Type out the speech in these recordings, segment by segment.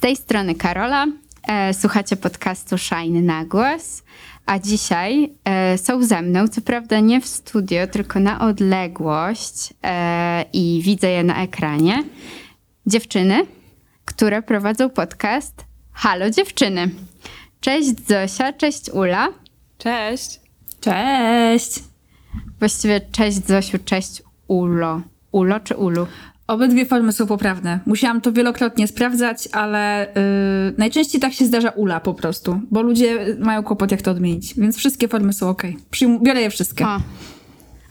tej strony Karola. E, słuchacie podcastu Shine na głos. A dzisiaj e, są ze mną, co prawda nie w studio, tylko na odległość e, i widzę je na ekranie. Dziewczyny, które prowadzą podcast Halo Dziewczyny. Cześć Zosia, cześć Ula. Cześć. Cześć! Właściwie cześć Zosiu, cześć Ulo. Ulo czy Ulu? Obydwie formy są poprawne. Musiałam to wielokrotnie sprawdzać, ale yy, najczęściej tak się zdarza ula po prostu, bo ludzie mają kłopot jak to odmienić, więc wszystkie formy są ok. Przyjm- biorę je wszystkie.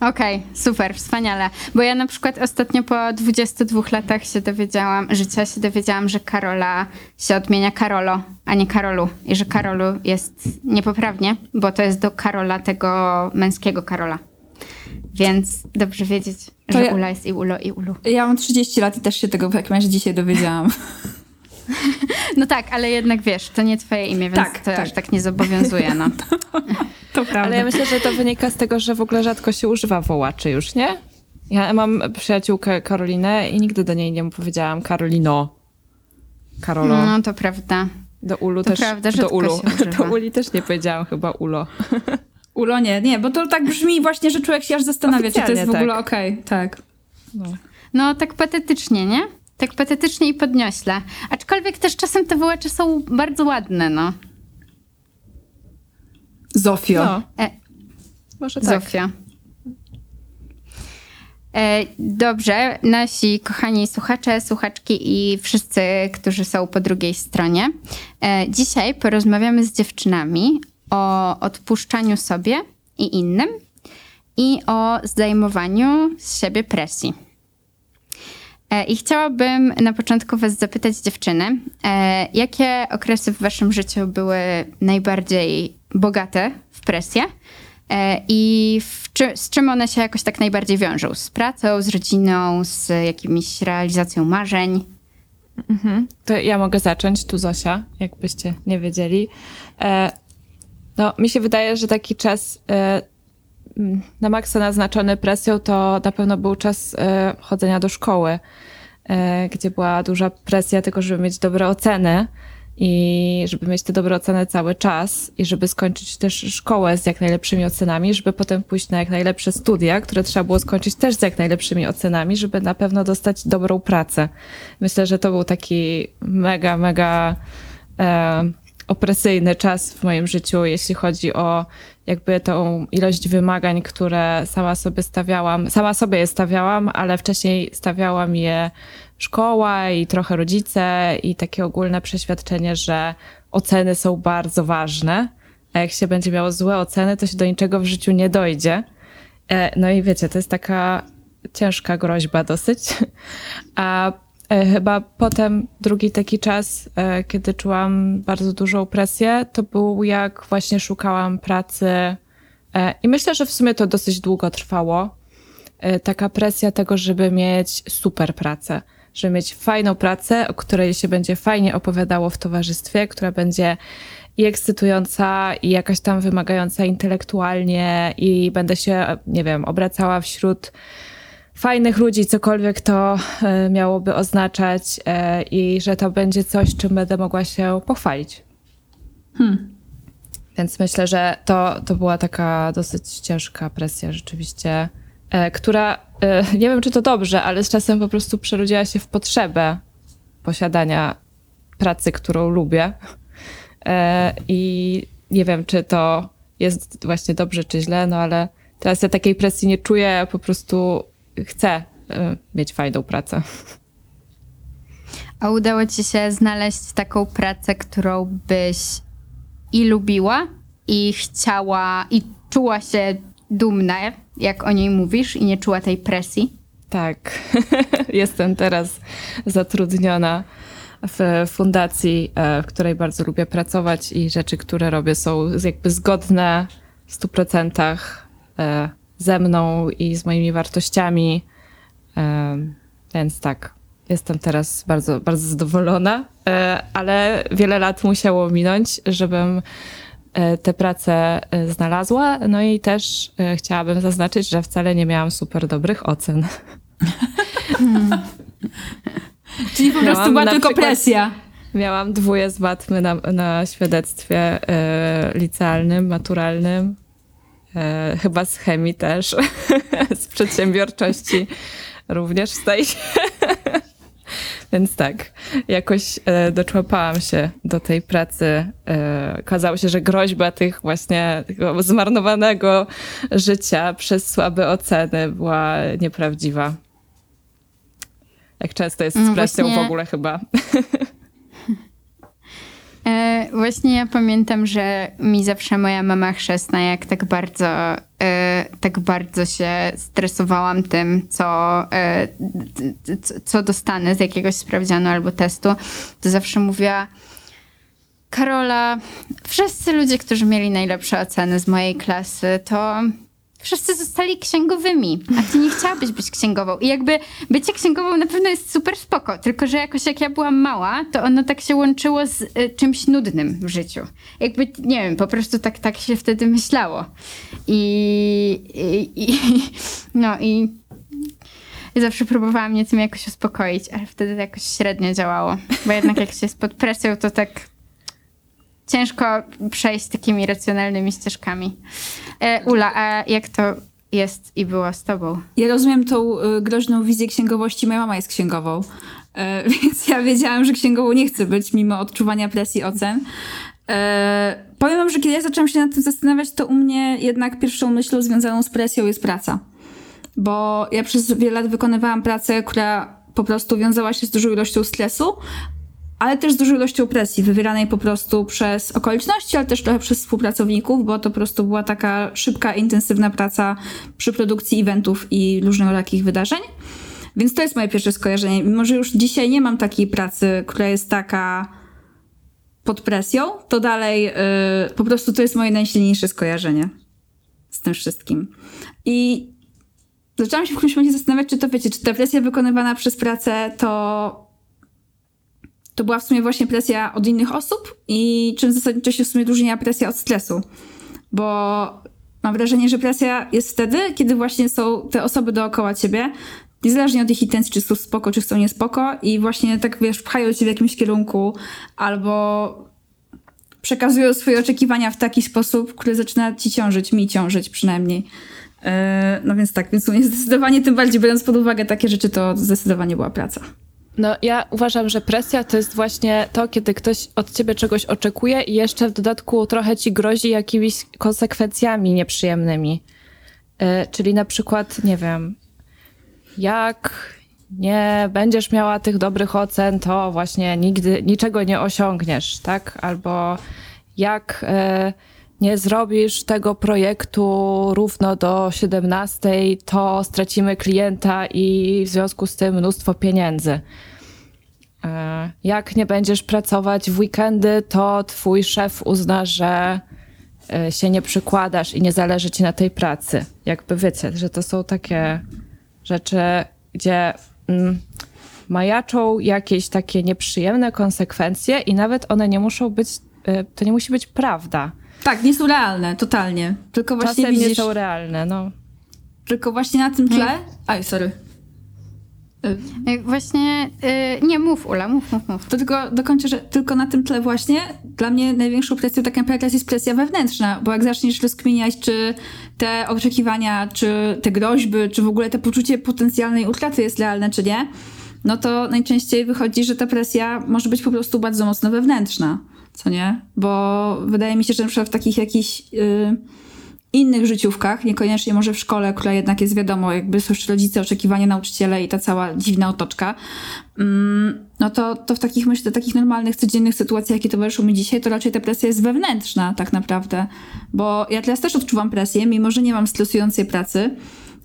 Okej, super, wspaniale. Bo ja na przykład ostatnio po 22 latach się dowiedziałam, życia się dowiedziałam, że Karola się odmienia Karolo, a nie Karolu. I że Karolu jest niepoprawnie, bo to jest do Karola tego męskiego Karola. Więc dobrze wiedzieć, To że ja- Ula jest i Ulo, i Ulu. Ja mam 30 lat i też się tego w takim razie dzisiaj dowiedziałam. No tak, ale jednak wiesz, to nie twoje imię, więc Tak, to tak. aż tak nie zobowiązuje, no. to prawda. Ale ja myślę, że to wynika z tego, że w ogóle rzadko się używa wołaczy już, nie? Ja mam przyjaciółkę Karolinę i nigdy do niej nie powiedziałam Karolino. Karolo. No to prawda. Do Ulu to też. prawda, do Ulu. się używa. Do Uli też nie powiedziałam chyba Ulo. Ulo nie, bo to tak brzmi właśnie, że człowiek się aż zastanawia, czy to jest w ogóle okej. Tak. No. No, tak patetycznie, nie? Tak patetycznie i podniośle. Aczkolwiek też czasem te wołacze są bardzo ładne, no. Zofio. no. E, Może tak. Zofia. E, dobrze, nasi kochani słuchacze, słuchaczki i wszyscy, którzy są po drugiej stronie. E, dzisiaj porozmawiamy z dziewczynami o odpuszczaniu sobie i innym i o zdejmowaniu z siebie presji. E, I chciałabym na początku Was zapytać, dziewczyny, e, jakie okresy w Waszym życiu były najbardziej bogate w presję e, i czy, z czym one się jakoś tak najbardziej wiążą? Z pracą, z rodziną, z jakimiś realizacją marzeń? To ja mogę zacząć, tu Zosia, jakbyście nie wiedzieli. No, mi się wydaje, że taki czas e, m, na maksa naznaczony presją to na pewno był czas e, chodzenia do szkoły, e, gdzie była duża presja tego, żeby mieć dobre oceny i żeby mieć te dobre oceny cały czas i żeby skończyć też szkołę z jak najlepszymi ocenami, żeby potem pójść na jak najlepsze studia, które trzeba było skończyć też z jak najlepszymi ocenami, żeby na pewno dostać dobrą pracę. Myślę, że to był taki mega, mega e, opresyjny czas w moim życiu, jeśli chodzi o jakby tą ilość wymagań, które sama sobie stawiałam. Sama sobie je stawiałam, ale wcześniej stawiałam je szkoła i trochę rodzice i takie ogólne przeświadczenie, że oceny są bardzo ważne, a jak się będzie miało złe oceny, to się do niczego w życiu nie dojdzie. E, No i wiecie, to jest taka ciężka groźba dosyć. A chyba potem drugi taki czas, e, kiedy czułam bardzo dużą presję, to był jak właśnie szukałam pracy. E, I myślę, że w sumie to dosyć długo trwało. E, Taka presja tego, żeby mieć super pracę, żeby mieć fajną pracę, o której się będzie fajnie opowiadało w towarzystwie, która będzie i ekscytująca, i jakaś tam wymagająca intelektualnie, i będę się, nie wiem, obracała wśród fajnych ludzi, cokolwiek to e, miałoby oznaczać, e, i że to będzie coś, czym będę mogła się pochwalić. Więc myślę, że to, to była taka dosyć ciężka presja rzeczywiście, e, która, nie wiem czy to dobrze, ale z czasem po prostu przerodziła się w potrzebę posiadania pracy, którą lubię. I nie wiem, czy to jest właśnie dobrze, czy źle, no ale teraz ja takiej presji nie czuję, po prostu chcę e, mieć fajną pracę. A udało ci się znaleźć taką pracę, którą byś i lubiła, i chciała, i czuła się dumna, jak o niej mówisz, i nie czuła tej presji? Tak, jestem teraz zatrudniona w fundacji, e, w której bardzo lubię pracować i rzeczy, które robię są jakby zgodne w 100% e, ze mną i z moimi wartościami. Więc tak, jestem teraz bardzo, bardzo zadowolona, e, ale wiele lat musiało minąć, żebym e, tę pracę e, znalazła. No i też chciałabym zaznaczyć, że wcale nie miałam super dobrych ocen. Czyli po Miałam prostu była tylko przykład- presja. Miałam dwóje z matmy na, na świadectwie licealnym, maturalnym. E, chyba z chemii też. z przedsiębiorczości również zdaje się. Więc tak, jakoś e, doczłapałam się do tej pracy. E, okazało się, że groźba tych właśnie zmarnowanego życia przez słabe oceny była nieprawdziwa. Jak często jest z presją właśnie- w ogóle chyba. E, właśnie ja pamiętam, że mi zawsze moja mama chrzestna, jak tak bardzo, e, tak bardzo się stresowałam tym, co, e, co dostanę z jakiegoś sprawdzianu albo testu, to zawsze mówiła Karola, wszyscy ludzie, którzy mieli najlepsze oceny z mojej klasy, to wszyscy zostali księgowymi, a ty nie chciałabyś być księgową. I jakby bycie księgową na pewno jest super spoko, tylko że jakoś jak ja byłam mała, to ono tak się łączyło z y, czymś nudnym w życiu. Jakby, nie wiem, po prostu tak, tak się wtedy myślało. I, i, i no i zawsze próbowałam mnie tym jakoś uspokoić, ale wtedy to jakoś średnio działało. Bo jednak jak się jest pod presją, to tak ciężko przejść takimi racjonalnymi ścieżkami. E, Ula, a jak to jest i było z tobą? Ja rozumiem tą y, groźną wizję księgowości. Moja mama jest księgową, e, więc ja wiedziałam, że księgową nie chcę być, mimo odczuwania presji ocen. E, powiem wam, że kiedy ja zaczęłam się nad tym zastanawiać, to u mnie jednak pierwszą myślą związaną z presją jest praca. Bo ja przez wiele lat wykonywałam pracę, która po prostu wiązała się z dużą ilością stresu, ale też z dużą ilością presji, wywieranej po prostu przez okoliczności, ale też trochę przez współpracowników, bo to po prostu była taka szybka, intensywna praca przy produkcji eventów i różnego takich wydarzeń. Więc to jest moje pierwsze skojarzenie. Mimo, że już dzisiaj nie mam takiej pracy, która jest taka pod presją, to dalej y, po prostu to jest moje najsilniejsze skojarzenie z tym wszystkim. I zaczęłam się w którymś momencie zastanawiać, czy to wiecie, czy ta presja wykonywana przez pracę to to była w sumie właśnie presja od innych osób i czym zasadniczo się w sumie różniła presja od stresu. Bo mam wrażenie, że presja jest wtedy, kiedy właśnie są te osoby dookoła ciebie, niezależnie od ich intencji, czy są spoko, czy są niespoko i właśnie tak, wiesz, pchają cię w jakimś kierunku albo przekazują swoje oczekiwania w taki sposób, który zaczyna ci ciążyć, mi ciążyć przynajmniej. Yy, No więc tak, więc u mnie zdecydowanie, tym bardziej biorąc pod uwagę takie rzeczy, to zdecydowanie była praca. No, ja uważam, że presja to jest właśnie to, kiedy ktoś od ciebie czegoś oczekuje i jeszcze w dodatku trochę ci grozi jakimiś konsekwencjami nieprzyjemnymi. E, czyli na przykład, nie wiem, jak nie będziesz miała tych dobrych ocen, to właśnie nigdy niczego nie osiągniesz, tak? Albo jak e, nie zrobisz tego projektu równo do 17, to stracimy klienta i w związku z tym mnóstwo pieniędzy. E, Jak nie będziesz pracować w weekendy, to twój szef uzna, że e, się nie przykładasz i nie zależy ci na tej pracy. Jakby wiecie, że to są takie rzeczy, gdzie mm, majaczą jakieś takie nieprzyjemne konsekwencje i nawet one nie muszą być, e, to nie musi być prawda. Tak, nie są realne, totalnie. Tylko właśnie Czasem nie widzisz, są realne, no. tylko właśnie na tym tle... Aj, sorry. Y, Właśnie, y, nie mów Ula, mów, mów, mów. To tylko dokończę, że tylko na tym tle właśnie dla mnie największą presją tak naprawdę jest presja wewnętrzna, bo jak zaczniesz rozkminiać, czy te oczekiwania, czy te groźby, czy w ogóle to poczucie potencjalnej utraty jest realne, czy nie, no to najczęściej wychodzi, że ta presja może być po prostu bardzo mocno wewnętrzna, co nie? Bo wydaje mi się, że na przykład w takich jakichś y, innych życiówkach, niekoniecznie może w szkole, która jednak jest wiadomo, jakby jeszcze rodzice, oczekiwania nauczyciele i ta cała dziwna otoczka, mm, no to, to w takich, myślę, takich normalnych, codziennych sytuacjach, jakie towarzyszą mi dzisiaj, to raczej ta presja jest wewnętrzna tak naprawdę. Bo ja teraz też odczuwam presję, mimo że nie mam stresującej pracy,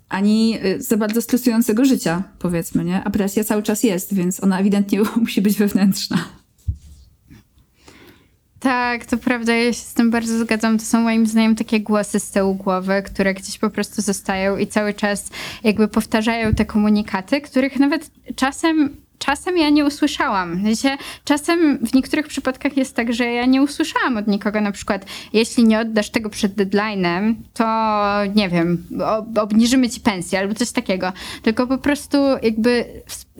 ani y, za bardzo stresującego życia, powiedzmy, nie? A presja cały czas jest, więc ona ewidentnie musi być wewnętrzna. Tak, to prawda, ja się z tym bardzo zgadzam. To są moim zdaniem takie głosy z tyłu głowy, które gdzieś po prostu zostają i cały czas jakby powtarzają te komunikaty, których nawet czasem czasem ja nie usłyszałam. W sensie, czasem w niektórych przypadkach jest tak, że ja nie usłyszałam od nikogo, na przykład, jeśli nie oddasz tego przed deadline'em, to nie wiem, ob- obniżymy ci pensję albo coś takiego. Tylko po prostu jakby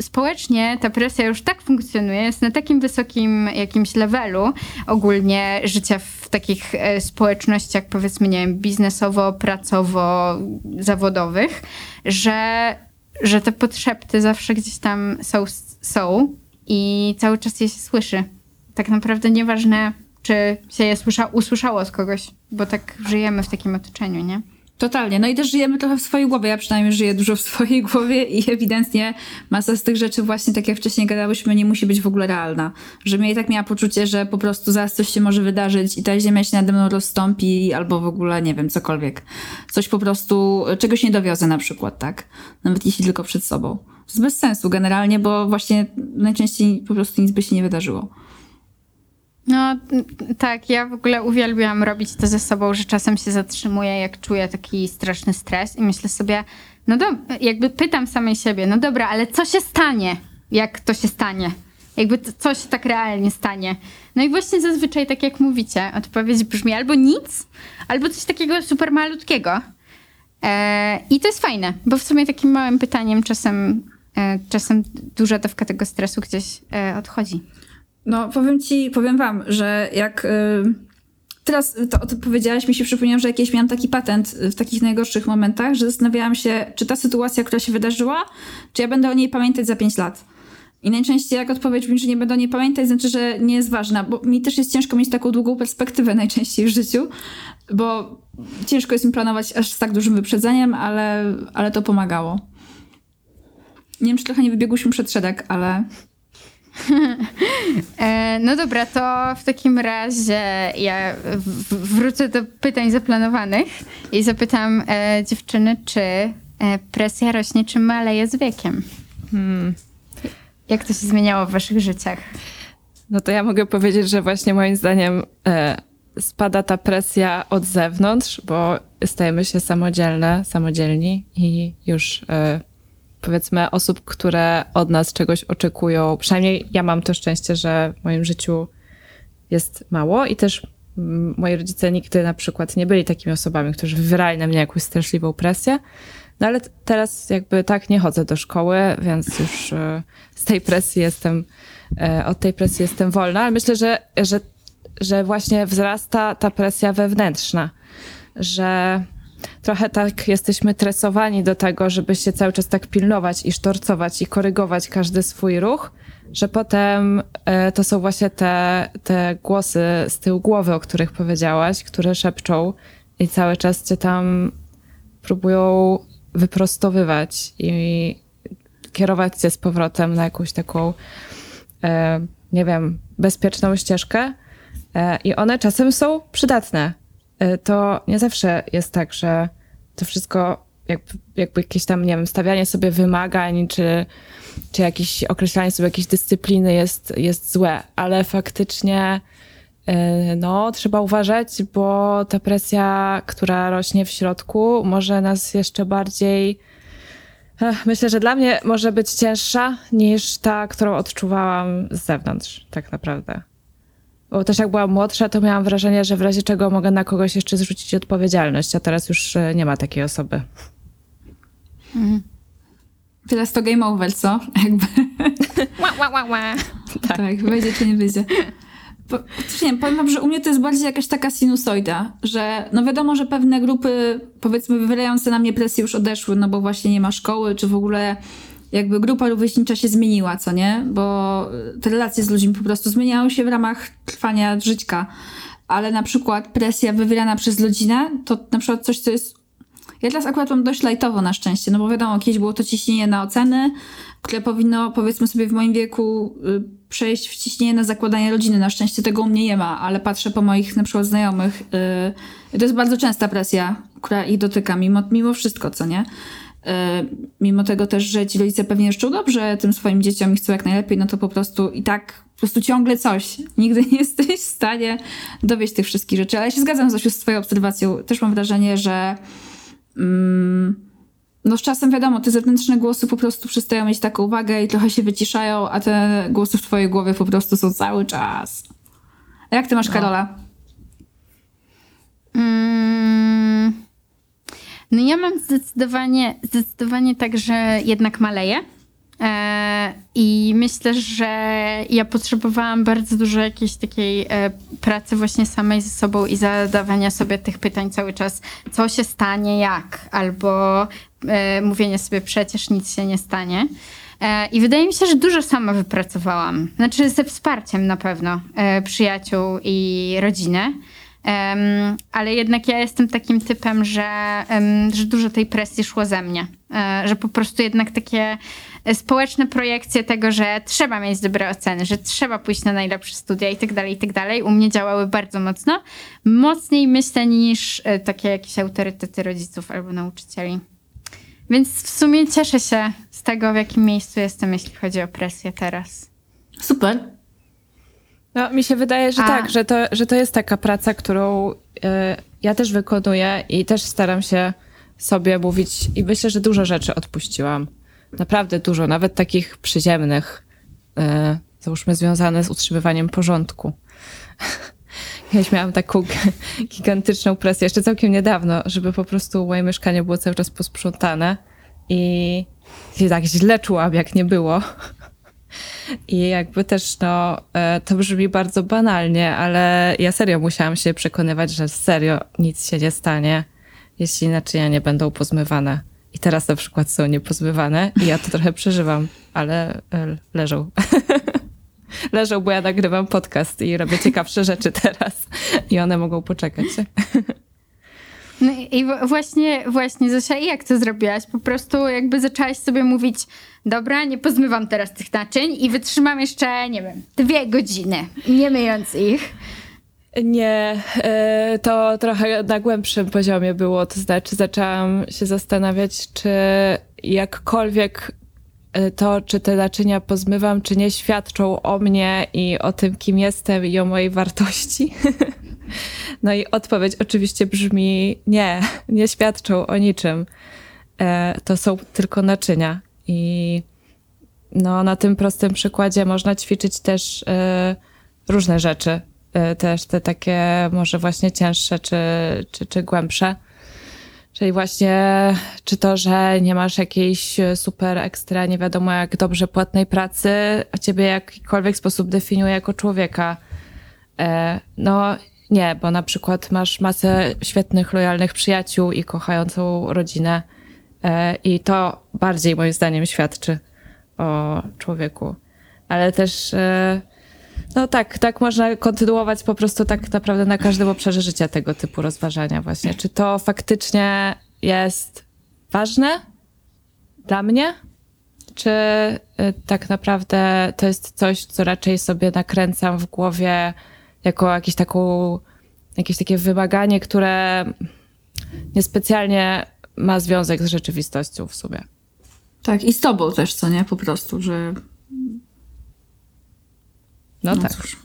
społecznie ta presja już tak funkcjonuje, jest na takim wysokim jakimś levelu ogólnie życia w takich e, społecznościach, powiedzmy, nie wiem, biznesowo, pracowo, zawodowych, że, że te podszepty zawsze gdzieś tam są, są i cały czas je się słyszy. Tak naprawdę nieważne, czy się je słysza, usłyszało od kogoś, bo tak żyjemy w takim otoczeniu, nie? Totalnie. No i też żyjemy trochę w swojej głowie. Ja przynajmniej żyję dużo w swojej głowie i ewidentnie masa z tych rzeczy właśnie, tak jak wcześniej gadałyśmy, nie musi być w ogóle realna. Że ja i tak miała poczucie, że po prostu zaraz coś się może wydarzyć i ta ziemia się nade mną rozstąpi albo w ogóle, nie wiem, cokolwiek. Coś po prostu, czegoś nie dowiozę na przykład, tak? Nawet jeśli tylko przed sobą. Jest bez sensu generalnie, bo właśnie najczęściej po prostu nic by się nie wydarzyło. No tak, ja w ogóle uwielbiam robić to ze sobą, że czasem się zatrzymuję, jak czuję taki straszny stres i myślę sobie, no dobra, jakby pytam samej siebie, no dobra, ale co się stanie, jak to się stanie? Jakby co się tak realnie stanie? No i właśnie zazwyczaj, tak jak mówicie, odpowiedź brzmi albo nic, albo coś takiego super malutkiego. E, I to jest fajne, bo w sumie takim małym pytaniem czasem, czasem duża dawka tego stresu gdzieś e, odchodzi. No, powiem ci, powiem wam, że jak y, teraz to, to powiedziałaś, mi się przypomniało, że jakieś miałam taki patent w takich najgorszych momentach, że zastanawiałam się, czy ta sytuacja, która się wydarzyła, czy ja będę o niej pamiętać za 5 lat. I najczęściej jak odpowiedź brzmi, że nie będę o niej pamiętać, znaczy, że nie jest ważna, bo mi też jest ciężko mieć taką długą perspektywę najczęściej w życiu, bo ciężko jest mi planować aż z tak dużym wyprzedzeniem, ale, ale to pomagało. Nie wiem, czy trochę nie wybiegłyśmy przed szereg, ale E, no dobra, to w takim razie ja wrócę do pytań zaplanowanych i zapytam e, dziewczyny, czy e, presja rośnie, czy maleje z wiekiem? Jak to się zmieniało w waszych życiach? No to ja mogę powiedzieć, że właśnie moim zdaniem e, spada ta presja od zewnątrz, bo stajemy się samodzielne, samodzielni i już e, powiedzmy osób, które od nas czegoś oczekują. Przynajmniej ja mam to szczęście, że w moim życiu jest mało i też mm, moi rodzice nigdy na przykład nie byli takimi osobami, którzy wywierali na mnie jakąś straszliwą presję. No ale teraz jakby tak nie chodzę do szkoły, więc już e, z tej presji jestem, e, od tej presji jestem wolna, ale myślę, że, że, że właśnie wzrasta ta presja wewnętrzna, że trochę tak jesteśmy tresowani do tego, żeby się cały czas tak pilnować i sztorcować i korygować każdy swój ruch, że potem e, to są właśnie te, te głosy z tyłu głowy, o których powiedziałaś, które szepczą i cały czas cię tam próbują wyprostowywać i kierować cię z powrotem na jakąś taką, e, nie wiem, bezpieczną ścieżkę. E, I one czasem są przydatne. E, to nie zawsze jest tak, że to wszystko, jakby, jakby jakieś tam, nie wiem, stawianie sobie wymagań, czy, czy jakieś określanie sobie jakiejś dyscypliny jest, jest złe, ale faktycznie e, no, trzeba uważać, bo ta presja, która rośnie w środku, może nas jeszcze bardziej. Myślę, że dla mnie może być cięższa niż ta, którą odczuwałam z zewnątrz, tak naprawdę. Bo też jak byłam młodsza, to miałam wrażenie, że w razie czego mogę na kogoś jeszcze zrzucić odpowiedzialność, a teraz już e, nie ma takiej osoby. teraz to game over, co? Jakby. Ła, ła, ła, ła. Tak, wyjdzie czy nie wyjdzie. Po, nie wiem, powiem wam, że u mnie to jest bardziej jakaś taka sinusoida, że no wiadomo, że pewne grupy, powiedzmy, wywierające na mnie presję już odeszły, no bo właśnie nie ma szkoły, czy w ogóle jakby grupa rówieśnicza się zmieniła, co nie? Bo te relacje z ludźmi po prostu zmieniały się w ramach trwania żyćka. Ale na przykład presja wywierana przez rodzinę, to na przykład coś, co jest ja teraz akurat mam dość lajtowo na szczęście, no bo wiadomo, kiedyś było to ciśnienie na oceny, które powinno, powiedzmy sobie, w moim wieku y, przejść w ciśnienie na zakładanie rodziny. Na szczęście tego u mnie nie ma, ale patrzę po moich na przykład znajomych. Y, to jest bardzo częsta presja, która ich dotyka, mimo, mimo wszystko, co nie? Y, mimo tego też, że ci rodzice pewnie życzą dobrze tym swoim dzieciom i chcą jak najlepiej, no to po prostu i tak po prostu ciągle coś. Nigdy nie jesteś w stanie dowieść tych wszystkich rzeczy. Ale ja się zgadzam Zosiu z twoją obserwacją. Też mam wrażenie, że mm, no z czasem wiadomo, te zewnętrzne głosy po prostu przestają mieć taką uwagę i trochę się wyciszają, a te głosy w twojej głowie po prostu są cały czas. A jak ty masz, Karola? Mm, no ja mam zdecydowanie, zdecydowanie tak, że jednak maleję. E, I myślę, że ja potrzebowałam bardzo dużo jakiejś takiej e, pracy właśnie samej ze sobą i zadawania sobie tych pytań cały czas, co się stanie, jak, albo e, mówienie sobie przecież nic się nie stanie. I wydaje mi się, że dużo sama wypracowałam. Znaczy ze wsparciem na pewno przyjaciół i rodziny. Em, ale jednak ja jestem takim typem, że, em, że dużo tej presji szło ze mnie. E, że po prostu jednak takie e, społeczne projekcje tego, że trzeba mieć dobre oceny, że trzeba pójść na najlepsze studia i tak dalej, i tak dalej, u mnie działały bardzo mocno. Mocniej myślę niż e, takie jakieś autorytety rodziców albo nauczycieli. Więc w sumie cieszę się z tego, w jakim miejscu jestem, jeśli chodzi o presję teraz. Super. No, mi się wydaje, że A- tak, że to, że to jest taka praca, którą y, ja też wykonuję i też staram się sobie mówić i myślę, że dużo rzeczy odpuściłam. Naprawdę dużo, nawet takich przyziemnych, y, załóżmy związane z utrzymywaniem porządku. Kiedyś miałam taką gi- gigantyczną presję, jeszcze całkiem niedawno, żeby po prostu moje mieszkanie było cały czas posprzątane i się tak źle czułam, jak nie było. I jakby też, no, e, to brzmi bardzo banalnie, ale ja serio musiałam się przekonywać, że serio nic się nie stanie, jeśli naczynia nie będą pozmywane. I teraz na przykład są niepozmywane i ja to trochę przeżywam, ale e, leżą. leżą, bo ja nagrywam podcast i robię ciekawsze rzeczy teraz i one mogą poczekać. No i właśnie, właśnie Zosia, i jak to zrobiłaś? Po prostu jakby zaczęłaś sobie mówić, dobra, nie pozmywam teraz tych naczyń i wytrzymam jeszcze, nie wiem, dwie godziny, nie myjąc ich. Nie, e, to trochę na głębszym poziomie było. To znaczy, zaczęłam się zastanawiać, czy jakkolwiek to, czy te naczynia pozmywam, czy nie świadczą o mnie i o tym, kim jestem i o mojej wartości. No i odpowiedź oczywiście brzmi nie, nie świadczą o niczym. E, To są tylko naczynia. I no, na tym prostym przykładzie można ćwiczyć też e, różne rzeczy. E, też te takie może właśnie cięższe czy, czy, czy głębsze. Czyli właśnie, czy to, że nie masz jakiejś e, super ekstra, nie wiadomo jak dobrze płatnej pracy, a ciebie w jakikolwiek sposób definiuje jako człowieka. E, no nie, bo na przykład masz masę świetnych, lojalnych przyjaciół i kochającą rodzinę. E, I to bardziej moim zdaniem świadczy o człowieku. Ale też, no tak, tak można kontynuować po prostu tak naprawdę na każdym obszarze życia tego typu rozważania właśnie. Czy to faktycznie jest ważne dla mnie? Czy y, tak naprawdę to jest coś, co raczej sobie nakręcam w głowie jako jakieś, taką, jakieś takie wymaganie, które niespecjalnie ma związek z rzeczywistością w sumie. Tak, i z tobą też, co nie? Po prostu, że... No, No tak. cóż.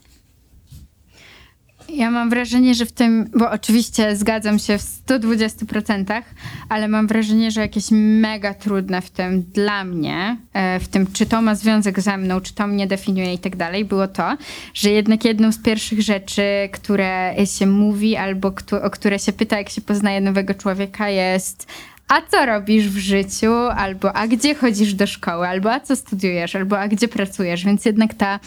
Ja mam wrażenie, że w tym, bo oczywiście zgadzam się w 120%, ale mam wrażenie, że jakieś mega trudne w tym dla mnie, e, w tym czy to ma związek ze mną, czy to mnie definiuje i tak dalej, było to, że jednak jedną z pierwszych rzeczy, które się mówi albo o które się pyta, jak się poznaje nowego człowieka jest a co robisz w życiu, albo a gdzie chodzisz do szkoły, albo a co studiujesz, albo a gdzie pracujesz. Więc jednak ta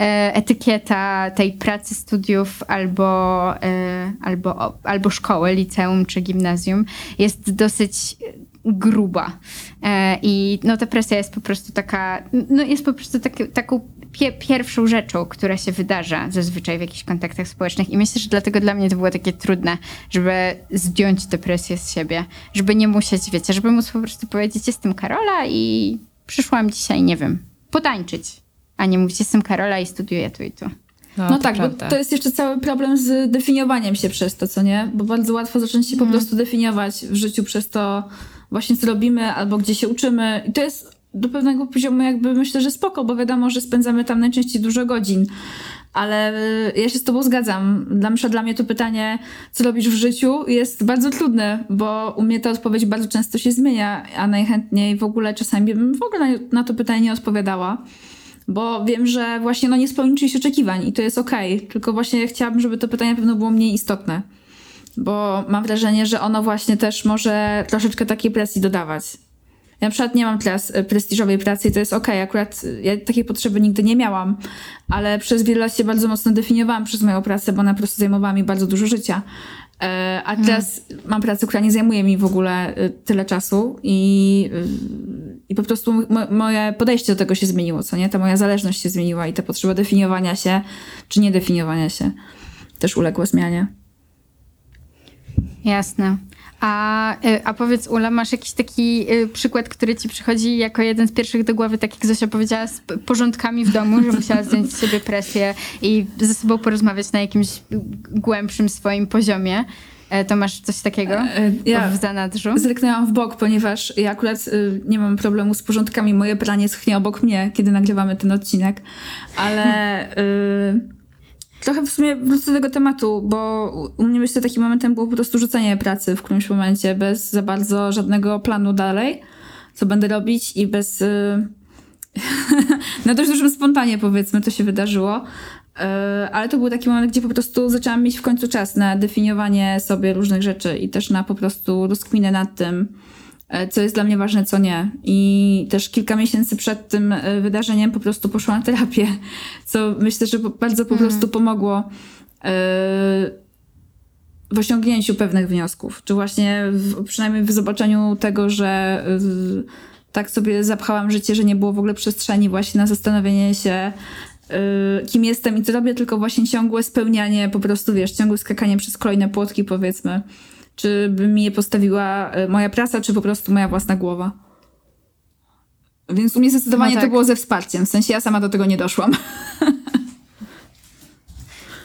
e, etykieta tej pracy, studiów, albo, e, albo, o- albo szkoły, liceum czy gimnazjum jest dosyć gruba. E, I no ta presja jest po prostu taka, no jest po prostu taki, taką pie, pierwszą rzeczą, która się wydarza zazwyczaj w jakichś kontaktach społecznych. I myślę, że dlatego dla mnie to było takie trudne, żeby zdjąć tę presję z siebie, żeby nie musieć, wiecie, żeby móc po prostu powiedzieć, jestem Karola i przyszłam dzisiaj, nie wiem, potańczyć. A nie mówić, jestem Karola i studiuję tu i tu. No, to tak, prawda. bo to jest jeszcze cały problem z definiowaniem się przez to, co nie? Bo bardzo łatwo zacząć się po prostu definiować w życiu przez to właśnie co robimy albo gdzie się uczymy. I to jest do pewnego poziomu jakby myślę, że spoko, bo wiadomo, że spędzamy tam najczęściej dużo godzin. Ale y, ja się z tobą zgadzam. Dla, dla mnie to pytanie, co robisz w życiu, jest bardzo trudne, bo u mnie ta odpowiedź bardzo często się zmienia, a najchętniej w ogóle czasami bym w ogóle na, to pytanie nie odpowiadała. Bo wiem, że właśnie no, nie spełni czyjś oczekiwań i to jest okej. Tylko właśnie chciałabym, żeby to pytanie na pewno było mniej istotne. Bo mam wrażenie, że ono właśnie też może troszeczkę takiej presji dodawać. Ja na przykład nie mam teraz e, prestiżowej pracy i to jest okej, akurat e, ja takiej potrzeby nigdy nie miałam, ale przez wiele lat się bardzo mocno definiowałam przez moją pracę, bo ona po prostu zajmowała mi bardzo dużo życia. E, A teraz mam pracę, która nie zajmuje mi w ogóle tyle czasu i, i po prostu mo- moje podejście do tego się zmieniło, co nie? Ta moja zależność się zmieniła i ta potrzeba definiowania się czy nie definiowania się też uległa zmianie. Jasne. A, y, a powiedz, Ula, masz jakiś taki y, przykład, który ci przychodzi jako jeden z pierwszych do głowy, tak jak Zosia powiedziała, z porządkami w domu, że musiała zdjąć z siebie presję i ze sobą porozmawiać na jakimś głębszym swoim poziomie. E, To masz coś takiego E, ja- w zanadrzu? Zerknęłam w bok, ponieważ ja akurat y, nie mam problemu z porządkami. Moje pranie schnie obok mnie, kiedy nagrywamy ten odcinek. Ale y, trochę w sumie wrócę do tego tematu, bo u- mnie myślę takim momentem było po prostu rzucenie pracy w którymś momencie, bez za bardzo żadnego planu dalej, co będę robić i bez... Y, na dość dużym spontanie powiedzmy to się wydarzyło. E, Ale to był taki moment, gdzie po prostu zaczęłam mieć w końcu czas na definiowanie sobie różnych rzeczy i też na po prostu rozkminę nad tym, co jest dla mnie ważne, co nie. I też kilka miesięcy przed tym e, wydarzeniem po prostu poszłam na terapię, co myślę, że bardzo po prostu pomogło e, w osiągnięciu pewnych wniosków, czy właśnie w, przynajmniej w zobaczeniu tego, że tak sobie zapchałam życie, że nie było w ogóle przestrzeni właśnie na zastanowienie się, kim jestem i co robię, tylko właśnie ciągłe spełnianie, po prostu wiesz, ciągłe skakanie przez kolejne płotki powiedzmy. Czy by mi je postawiła y, moja praca, czy po prostu moja własna głowa. Więc u mnie zdecydowanie No tak. to było ze wsparciem, w sensie ja sama do tego nie doszłam.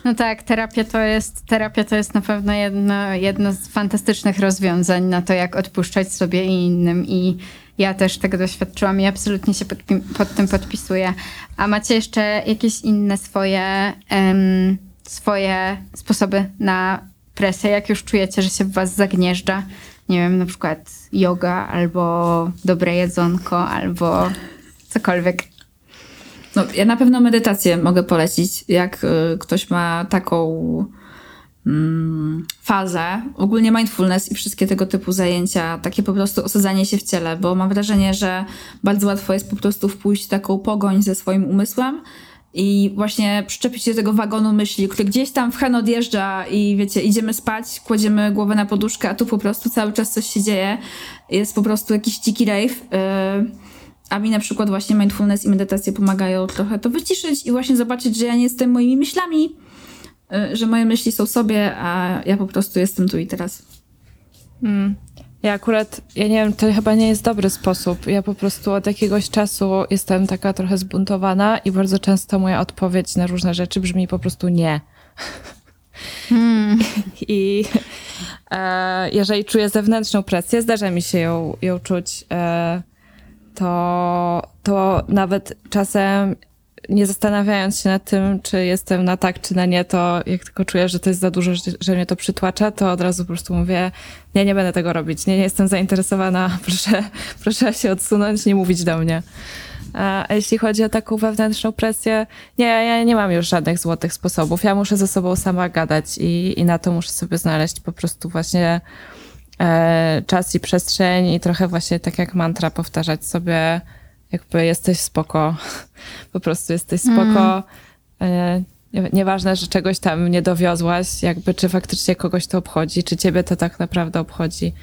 No tak, terapia to jest, terapia to jest na pewno jedno, jedno z fantastycznych rozwiązań na to, jak odpuszczać sobie i innym. I ja też tego doświadczyłam i absolutnie się pod, pod tym podpisuję. A macie jeszcze jakieś inne swoje, em, swoje sposoby na presję, jak już czujecie, że się w was zagnieżdża? Nie wiem, na przykład yoga, albo dobre jedzonko, albo cokolwiek. No, ja na pewno medytację mogę polecić, jak y, ktoś ma taką mm, fazę. Ogólnie mindfulness i wszystkie tego typu zajęcia, takie po prostu osadzanie się w ciele, bo mam wrażenie, że bardzo łatwo jest po prostu wpójść w taką pogoń ze swoim umysłem i właśnie przyczepić się do tego wagonu myśli, który gdzieś tam w hen odjeżdża i wiecie, idziemy spać, kładziemy głowę na poduszkę, a tu po prostu cały czas coś się dzieje. Jest po prostu jakiś dziki rave. y, a mi na przykład właśnie mindfulness i medytacje pomagają trochę to wyciszyć i właśnie zobaczyć, że ja nie jestem moimi myślami, y, że moje myśli są sobie, a ja po prostu jestem tu i teraz. Ja akurat, ja nie wiem, to chyba nie jest dobry sposób. Ja po prostu od jakiegoś czasu jestem taka trochę zbuntowana i bardzo często moja odpowiedź na różne rzeczy brzmi po prostu nie. I e, jeżeli czuję zewnętrzną presję, zdarza mi się ją, ją czuć, e, to, to nawet czasem nie zastanawiając się nad tym, czy jestem na tak, czy na nie, to jak tylko czuję, że to jest za dużo, że, mnie to przytłacza, to od razu po prostu mówię, nie, nie będę tego robić, nie, nie jestem zainteresowana, proszę, proszę się odsunąć, nie mówić do mnie. A jeśli chodzi o taką wewnętrzną presję, nie, ja nie mam już żadnych złotych sposobów. Ja muszę ze sobą sama gadać i, i na to muszę sobie znaleźć po prostu właśnie e, czas i przestrzeń i trochę właśnie tak jak mantra powtarzać sobie, jakby jesteś spoko, po prostu jesteś spoko. E, nie- Nieważne, że czegoś tam nie dowiozłaś, jakby czy faktycznie kogoś to obchodzi, czy ciebie to tak naprawdę obchodzi.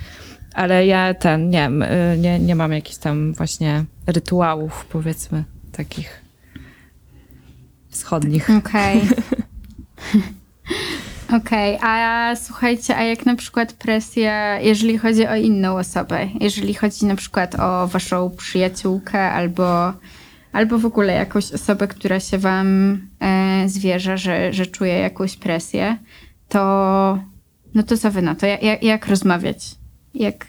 Ale ja ten, nie, y, nie, nie mam jakichś tam właśnie rytuałów, powiedzmy, takich wschodnich. Okej. Okej, a słuchajcie, a jak na przykład presja, jeżeli chodzi o inną osobę, jeżeli chodzi na przykład o waszą przyjaciółkę albo, albo w ogóle jakąś osobę, która się wam e, zwierza, że, że czuje jakąś presję, to no to co wy na to? Jak, jak, jak rozmawiać? Jak,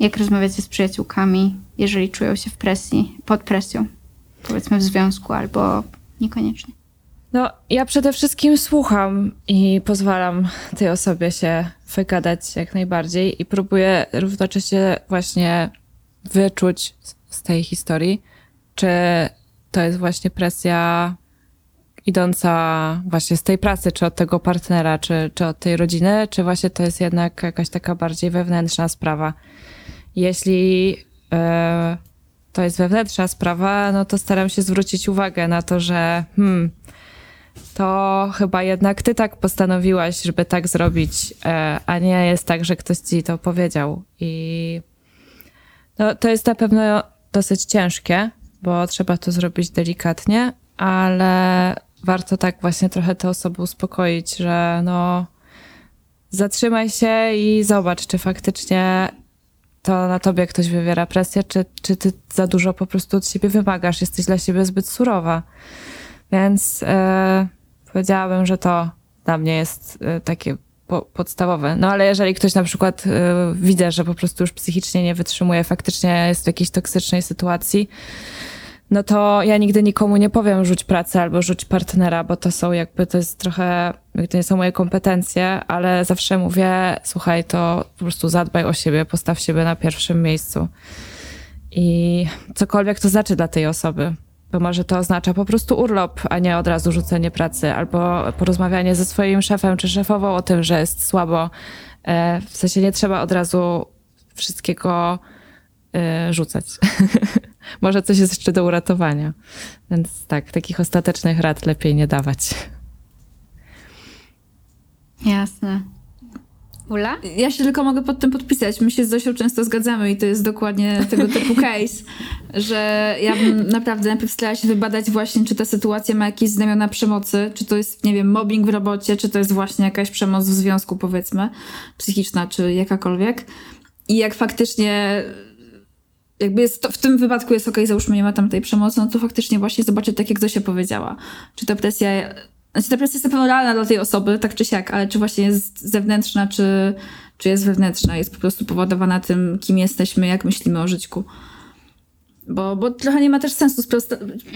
jak rozmawiacie z przyjaciółkami, jeżeli czują się w presji, pod presją? Powiedzmy w związku albo niekoniecznie. No, ja przede wszystkim słucham i pozwalam tej osobie się wygadać jak najbardziej i próbuję równocześnie właśnie wyczuć z- tej historii, czy to jest właśnie presja idąca właśnie z tej pracy, czy od tego partnera, czy, czy od tej rodziny, czy właśnie to jest jednak jakaś taka bardziej wewnętrzna sprawa. Jeśli e, to jest wewnętrzna sprawa, no to staram się zwrócić uwagę na to, że hmm, to chyba jednak ty tak postanowiłaś, żeby tak zrobić, e, a nie jest tak, że ktoś ci to powiedział. I no, to jest na pewno dosyć ciężkie, bo trzeba to zrobić delikatnie, ale warto tak właśnie trochę te osoby uspokoić, że no zatrzymaj się i zobacz, czy faktycznie to na tobie ktoś wywiera presję, czy, czy ty za dużo po prostu od siebie wymagasz, jesteś dla siebie zbyt surowa. Więc e, powiedziałabym, że to dla mnie jest e, takie po, podstawowe. No ale jeżeli ktoś na przykład e, widzę, że po prostu już psychicznie nie wytrzymuje, faktycznie jest w jakiejś toksycznej sytuacji, no to ja nigdy nikomu nie powiem rzuć pracę albo rzuć partnera, bo to są jakby, to jest trochę, to nie są moje kompetencje, ale zawsze mówię, słuchaj, to po prostu zadbaj o siebie, postaw siebie na pierwszym miejscu. I cokolwiek to znaczy dla tej osoby. Bo może to oznacza po prostu urlop, a nie od razu rzucenie pracy, albo porozmawianie ze swoim szefem czy szefową o tym, że jest słabo. E, W sensie nie trzeba od razu wszystkiego e, rzucać. może coś jest jeszcze do uratowania. Więc tak, takich ostatecznych rad lepiej nie dawać. Jasne. Ula? Ja się tylko mogę pod tym podpisać. My się z Zosią często zgadzamy i to jest dokładnie tego typu case, że ja bym naprawdę najpierw starała się wybadać właśnie, czy ta sytuacja ma jakieś znamiona przemocy, czy to jest, nie wiem, mobbing w robocie, czy to jest właśnie jakaś przemoc w związku, powiedzmy, psychiczna, czy jakakolwiek. I jak faktycznie jakby jest to, w tym wypadku jest okej, załóżmy nie ma tam tej przemocy, no to faktycznie właśnie zobaczyć, tak jak Zosia powiedziała, czy ta presja, znaczy ta presja jest na pewno realna dla tej osoby, tak czy siak, ale czy właśnie jest zewnętrzna, czy, czy jest wewnętrzna, jest po prostu powodowana tym, kim jesteśmy, jak myślimy o życiu. Bo, bo trochę nie ma też sensu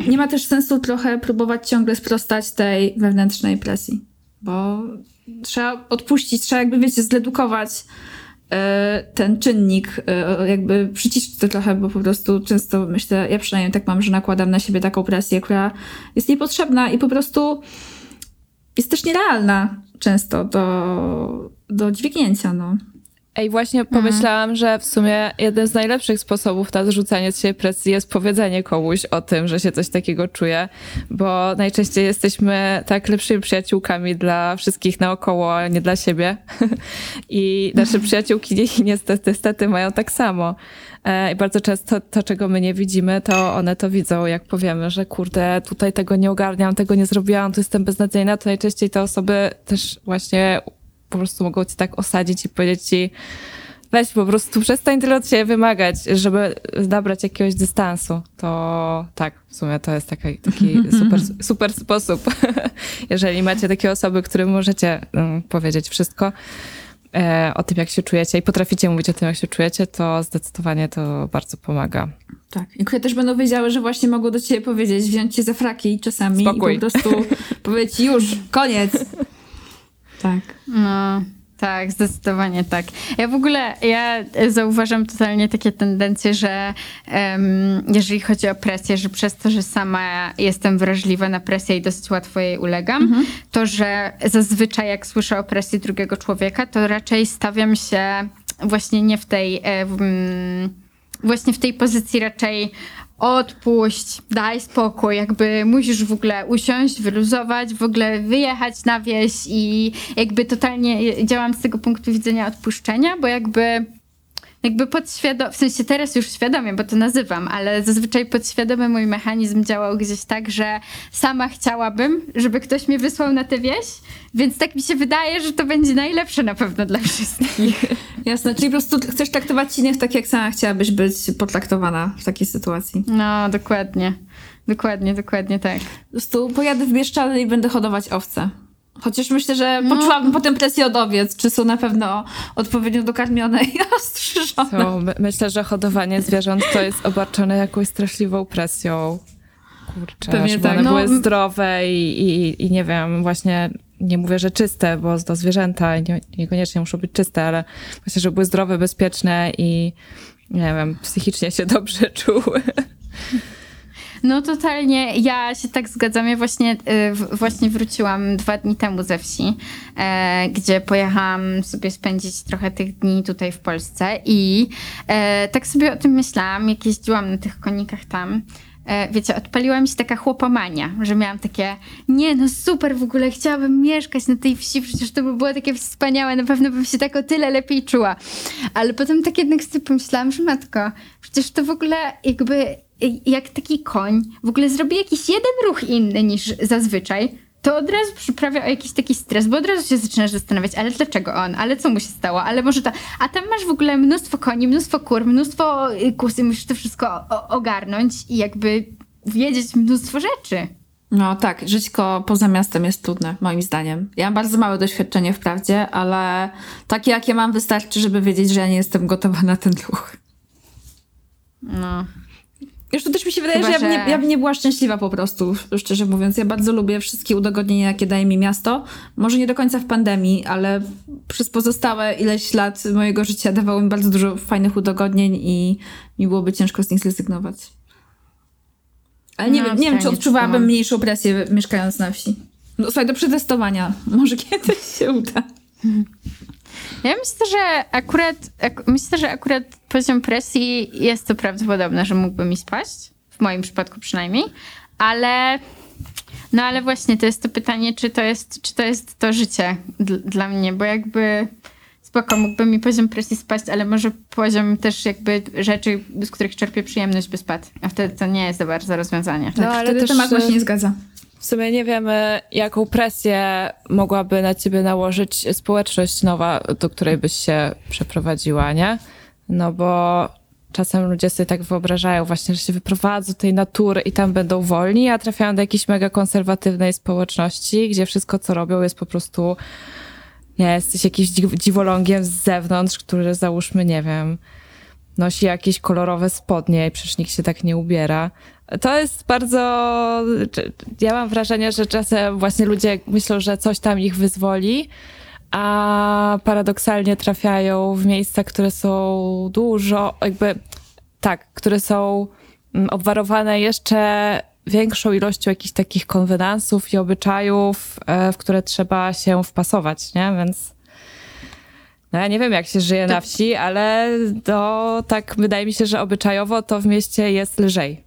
nie ma też sensu trochę próbować ciągle sprostać tej wewnętrznej presji, bo trzeba odpuścić, trzeba jakby, wiecie, zredukować e, ten czynnik, e, jakby przyciszyć to trochę, bo po prostu często myślę, ja przynajmniej tak mam, że nakładam na siebie taką presję, która jest niepotrzebna i po prostu jest też nierealna często do, do dźwignięcia, no. Ej, właśnie pomyślałam, że w sumie jeden z najlepszych sposobów na zrzucanie z siebie presji jest powiedzenie komuś o tym, że się coś takiego czuje, bo najczęściej jesteśmy tak lepszymi przyjaciółkami dla wszystkich naokoło, a nie dla siebie. I nasze przyjaciółki nie- niestety, niestety mają tak samo. E, I bardzo często to, czego my nie widzimy, to one to widzą, jak powiemy, że kurde, tutaj tego nie ogarniam, tego nie zrobiłam, tu jestem beznadziejna, to najczęściej te osoby też właśnie po prostu mogą ci tak osadzić i powiedzieć ci, weź po prostu przestań tyle od siebie wymagać, żeby nabrać jakiegoś dystansu. To tak, w sumie to jest taki, taki super, super sposób. Jeżeli macie takie osoby, którym możecie um, powiedzieć wszystko e, o tym, jak się czujecie i potraficie mówić o tym, jak się czujecie, to zdecydowanie to bardzo pomaga. Tak. I które też będą wiedziały, że właśnie mogą do ciebie powiedzieć, wziąć cię za fraki czasami Spokój. i po prostu powiedzieć już, koniec. Tak. No, tak, zdecydowanie tak. Ja w ogóle, ja zauważam totalnie takie tendencje, że em, jeżeli chodzi o presję, że przez to, że sama jestem wrażliwa na presję i dosyć łatwo jej ulegam, to że zazwyczaj jak słyszę o presji drugiego człowieka, to raczej stawiam się właśnie nie w tej, właśnie w tej pozycji raczej odpuść, daj spokój, jakby musisz w ogóle usiąść, wyluzować, w ogóle wyjechać na wieś i jakby totalnie działam z tego punktu widzenia odpuszczenia, bo jakby jakby podświadomie, w sensie teraz już świadomie, bo to nazywam, ale zazwyczaj podświadomy mój mechanizm działał gdzieś tak, że sama chciałabym, żeby ktoś mnie wysłał na tę wieś, więc tak mi się wydaje, że to będzie najlepsze na pewno dla wszystkich. Jasne, czyli po prostu chcesz traktować innych tak, jak sama chciałabyś być potraktowana w takiej sytuacji. No, dokładnie. Dokładnie, dokładnie tak. Po prostu pojadę w Bieszczady i będę hodować owce. Chociaż myślę, że poczułabym potem presję od owiec, czy są na pewno odpowiednio dokarmione i ostrzyżone. To my, myślę, że hodowanie zwierząt to jest obarczone jakąś straszliwą presją. kurczę, Pewnie żeby tak. one No, były zdrowe i, i, i nie wiem, właśnie nie mówię, że czyste, bo to zwierzęta nie, niekoniecznie muszą być czyste, ale właśnie, żeby były zdrowe, bezpieczne i nie wiem, psychicznie się dobrze czuły. No totalnie, ja się tak zgadzam. Ja właśnie, y, właśnie wróciłam dwa dni temu ze wsi, e, gdzie pojechałam sobie spędzić trochę tych dni tutaj w Polsce i e, tak sobie o tym myślałam, jak jeździłam na tych konikach tam. E, wiecie, odpaliła mi się taka chłopomania, że miałam takie, nie no super w ogóle, chciałabym mieszkać na tej wsi, przecież to by było takie wspaniałe, na pewno bym się tak o tyle lepiej czuła. Ale potem tak jednak sobie pomyślałam, że matko, przecież to w ogóle jakby jak taki koń w ogóle zrobi jakiś jeden ruch inny niż zazwyczaj, to od razu przyprawia o jakiś taki stres, bo od razu się zaczynasz zastanawiać, ale dlaczego on, ale co mu się stało, ale może to... A tam masz w ogóle mnóstwo koni, mnóstwo kur, mnóstwo y, kusy, musisz to wszystko ogarnąć i jakby wiedzieć mnóstwo rzeczy. No tak, żyćko poza miastem jest trudne, moim zdaniem. Ja mam bardzo małe doświadczenie wprawdzie, ale takie jakie mam wystarczy, żeby wiedzieć, że ja nie jestem gotowa na ten ruch. No. Już to też mi się wydaje, Chyba, że, ja bym, że- nie, ja bym nie była szczęśliwa po prostu, szczerze mówiąc. Ja bardzo lubię wszystkie udogodnienia, jakie daje mi miasto. Może nie do końca w pandemii, ale przez pozostałe ileś lat mojego życia dawało mi bardzo dużo fajnych udogodnień i mi byłoby ciężko z nich zrezygnować. Ale nie, No, wiem, nie wiem, czy odczuwałabym mniejszą presję mieszkając na wsi. No, słuchaj, do przetestowania. Może kiedyś się uda. Ja myślę, że akurat, ak, myślę, że akurat poziom presji jest to prawdopodobne, że mógłby mi spaść, w moim przypadku przynajmniej, ale no ale właśnie to jest to pytanie, czy to jest, czy to, jest to życie dl- dla mnie, bo jakby spoko, mógłby mi poziom presji spaść, ale może poziom też jakby rzeczy, z których czerpię przyjemność by spadł, a wtedy to nie jest za bardzo rozwiązanie. Tak, No, ale wtedy też, temat właśnie e, nie zgadza. W sumie nie wiemy, jaką presję mogłaby na ciebie nałożyć społeczność nowa, do której byś się przeprowadziła, nie? No bo czasem ludzie sobie tak wyobrażają właśnie, że się wyprowadzą do tej natury i tam będą wolni, a trafiają do jakiejś mega konserwatywnej społeczności, gdzie wszystko, co robią, jest po prostu nie, jesteś jakimś dziw- dziwolągiem z zewnątrz, który załóżmy, nie wiem, nosi jakieś kolorowe spodnie i przecież nikt się tak nie ubiera. To jest bardzo. Ja mam wrażenie, że czasem właśnie ludzie myślą, że coś tam ich wyzwoli, a paradoksalnie trafiają w miejsca, które są dużo, jakby tak, które są mm, obwarowane jeszcze większą ilością jakichś takich konwenansów i obyczajów, e, w które trzeba się wpasować, nie? Więc. No ja nie wiem, jak się żyje na wsi, ale to tak wydaje mi się, że obyczajowo to w mieście jest lżej.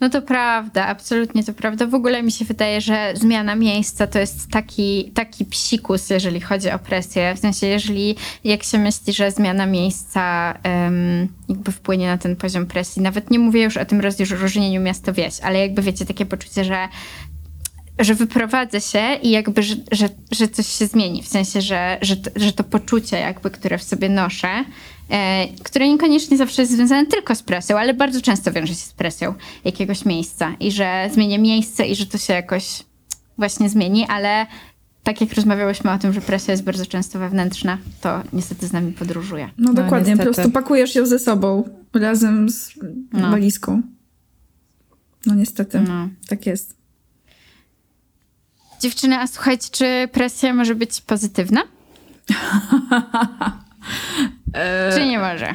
No to prawda, absolutnie to prawda. W ogóle mi się wydaje, że zmiana miejsca to jest taki, taki psikus, jeżeli chodzi o presję. W sensie, jeżeli jak się myśli, że zmiana miejsca em, jakby wpłynie na ten poziom presji, nawet nie mówię już o tym rozróżnieniu miasto-wieś, ale jakby wiecie, takie poczucie, że że wyprowadzę się i jakby, że, że, że coś się zmieni. W sensie, że, że, że to poczucie jakby, które w sobie noszę, które niekoniecznie zawsze jest związane tylko z presją, ale bardzo często wiąże się z presją jakiegoś miejsca i że zmienię miejsce i że to się jakoś właśnie zmieni, ale tak jak rozmawiałyśmy o tym, że presja jest bardzo często wewnętrzna, to niestety z nami podróżuje. No, No, dokładnie, po niestety. prostu pakujesz ją ze sobą razem z No. walizką. No niestety, No. tak jest. Dziewczyny, a słuchajcie, czy presja może być pozytywna? Czy nie może?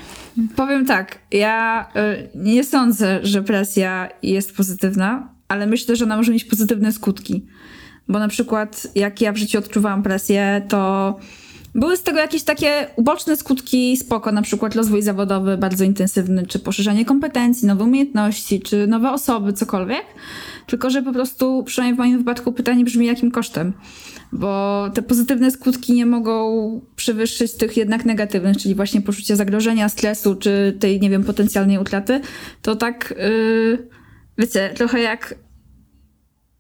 Powiem tak, ja y, nie sądzę, że presja jest pozytywna, ale myślę, że ona może mieć pozytywne skutki. Bo na przykład, jak ja w życiu odczuwałam presję, to były z tego jakieś takie uboczne skutki spoko, na przykład rozwój zawodowy bardzo intensywny, czy poszerzanie kompetencji, nowe umiejętności, czy nowe osoby, cokolwiek. Tylko, że po prostu, przynajmniej w moim wypadku, pytanie brzmi, jakim kosztem? Bo te pozytywne skutki nie mogą przewyższyć tych jednak negatywnych, czyli właśnie poczucia zagrożenia, stresu, czy tej, nie wiem, potencjalnej utraty. To tak, yy, wiecie, trochę jak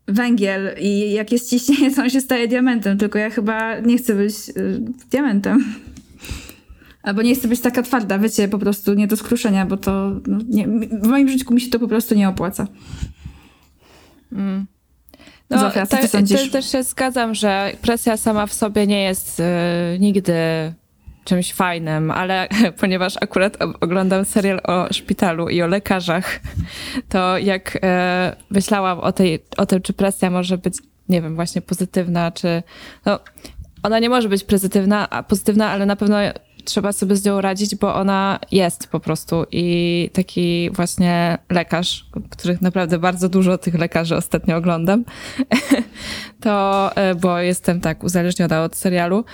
węgiel i jak jest ciśnienie, to on się staje diamentem, tylko ja chyba nie chcę być y, diamentem. Albo nie chcę być taka twarda, wiecie, po prostu nie do skruszenia, bo to no, nie, w moim życiu mi się to po prostu nie opłaca. Zofia, co ty sądzisz? też się zgadzam, że presja sama w sobie nie jest y, nigdy czymś fajnym, ale ponieważ akurat oglądam serial o szpitalu i o lekarzach, to jak e, myślałam o, tej, o tym, czy presja może być, nie wiem, właśnie pozytywna, czy no, ona nie może być pozytywna, a pozytywna, ale na pewno trzeba sobie z nią radzić, bo ona jest po prostu i taki właśnie lekarz, których naprawdę bardzo dużo tych lekarzy ostatnio oglądam, to, e, bo jestem tak uzależniona od serialu,